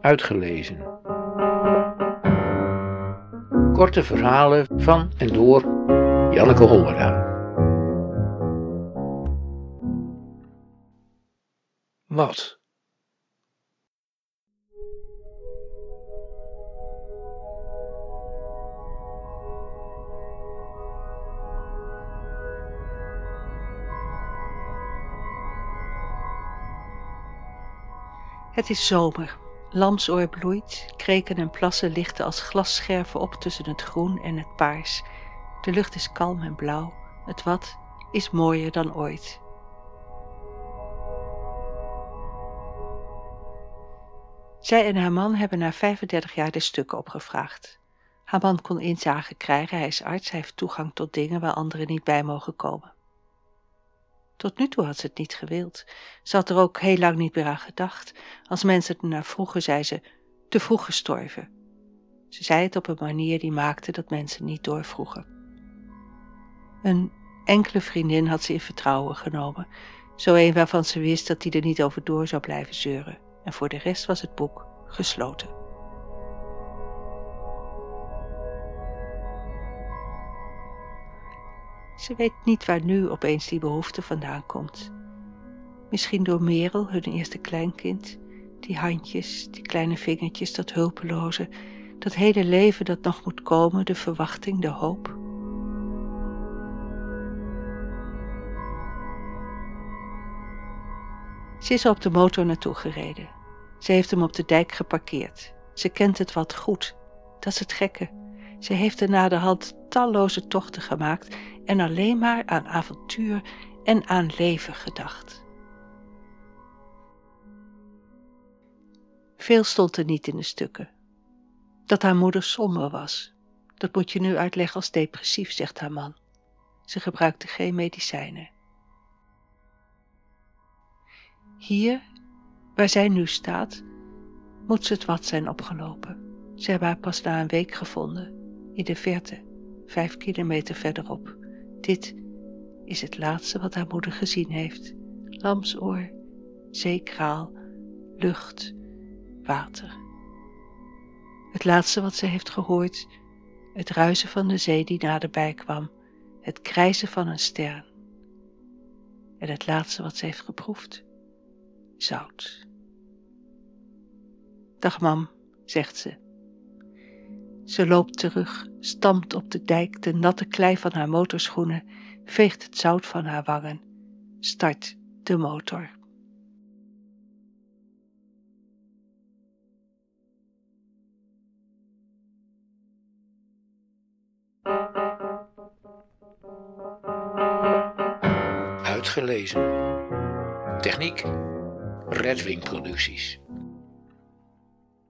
Uitgelezen. Korte verhalen van en door Janneke Hollera. Wat? Het is zomer. Lamsoor bloeit, kreken en plassen lichten als glasscherven op tussen het groen en het paars. De lucht is kalm en blauw. Het wat is mooier dan ooit. Zij en haar man hebben na 35 jaar de stukken opgevraagd. Haar man kon inzage krijgen, hij is arts, hij heeft toegang tot dingen waar anderen niet bij mogen komen. Tot nu toe had ze het niet gewild. Ze had er ook heel lang niet meer aan gedacht. Als mensen het naar vroegen, zei ze, te vroeg gestorven. Ze zei het op een manier die maakte dat mensen niet doorvroegen. Een enkele vriendin had ze in vertrouwen genomen, zo een waarvan ze wist dat die er niet over door zou blijven zeuren. En voor de rest was het boek gesloten. Ze weet niet waar nu opeens die behoefte vandaan komt. Misschien door Merel, hun eerste kleinkind. Die handjes, die kleine vingertjes, dat hulpeloze, dat hele leven dat nog moet komen, de verwachting, de hoop. Ze is op de motor naartoe gereden. Ze heeft hem op de dijk geparkeerd. Ze kent het wat goed. Dat is het gekke. Ze heeft er na de hand talloze tochten gemaakt en alleen maar aan avontuur en aan leven gedacht. Veel stond er niet in de stukken. Dat haar moeder somber was, dat moet je nu uitleggen als depressief, zegt haar man. Ze gebruikte geen medicijnen. Hier, waar zij nu staat, moet ze het wat zijn opgelopen. Ze hebben haar pas na een week gevonden, in de verte, vijf kilometer verderop. Dit is het laatste wat haar moeder gezien heeft. Lamsoor, zeekraal, lucht, water. Het laatste wat ze heeft gehoord, het ruisen van de zee die naderbij kwam, het krijzen van een ster. En het laatste wat ze heeft geproefd, zout. Dag mam, zegt ze ze loopt terug, stampt op de dijk de natte klei van haar motorschoenen, veegt het zout van haar wangen, start de motor. Uitgelezen. Techniek. Redwing Producties.